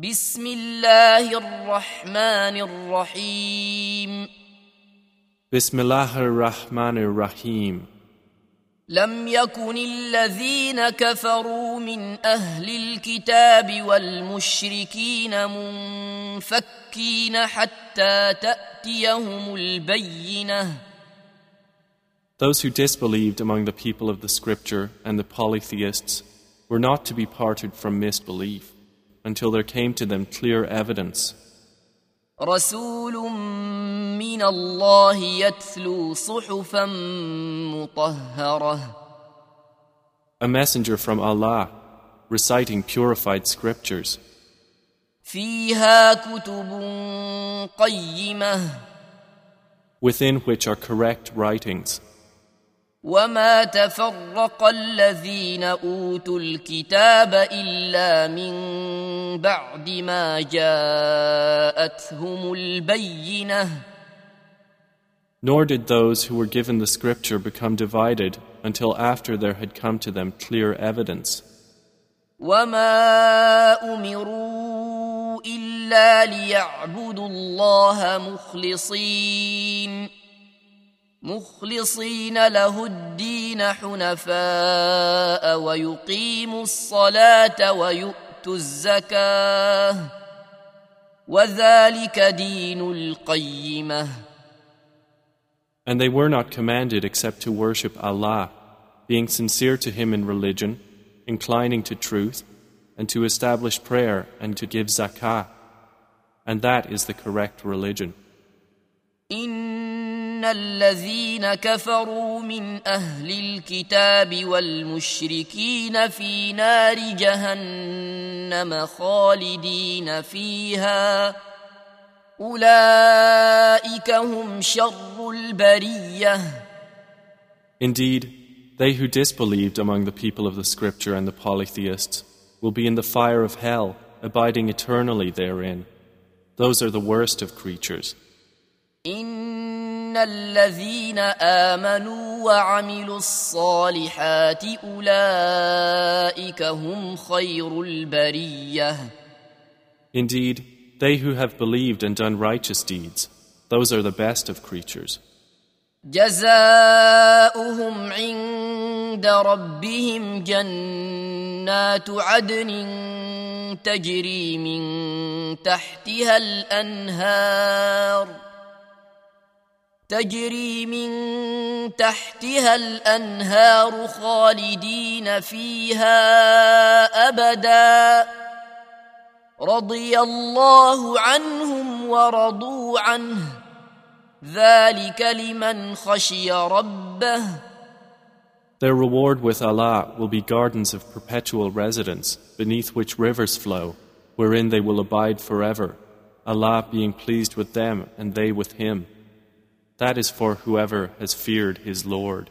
بسم الله الرحمن الرحيم Bismillah ar-Rahman ar-Rahim. لم يكن الذين كفروا من أهل الكتاب والمشركين منفكين حتى تأتيهم البينة Those who disbelieved among the people of the scripture and the polytheists were not to be parted from misbelief until there came to them clear evidence. رسول من الله يتلو صحفا مطهرة A messenger from Allah reciting purified scriptures فيها كتب قيمة within which are correct writings. وما تفرق الذين اوتوا الكتاب الا من بعد ما جاءتهم البينه Nor did those who were given the scripture become divided until after there had come to them clear evidence. وما امروا الا ليعبدوا الله مخلصين مخلصين له الدين حنفاء ويقيموا الصلاه ويؤتوا الزكاه وذلك دين القيمه And they were not commanded except to worship Allah, being sincere to Him in religion, inclining to truth, and to establish prayer and to give zakah. And that is the correct religion. ان الذين كفروا من اهل الكتاب والمشركين في نار جهنم خالدين فيها اولئك هم شر البريه Indeed, they who disbelieved among the people of the scripture and the polytheists will be in the fire of hell, abiding eternally therein. Those are the worst of creatures. ان الذين امنوا وعملوا الصالحات اولئك هم خير البريه Indeed, they who have believed and done righteous deeds, those are the best of creatures. جزاؤهم عند ربهم جنات عدن تجري من تحتها الانهار تجري من تحتها الانهار خالدين فيها ابدا رضي الله عنهم ورضوا عنه ذلك لمن خشي ربه Their reward with Allah will be gardens of perpetual residence, beneath which rivers flow, wherein they will abide forever, Allah being pleased with them and they with Him. That is for whoever has feared his Lord.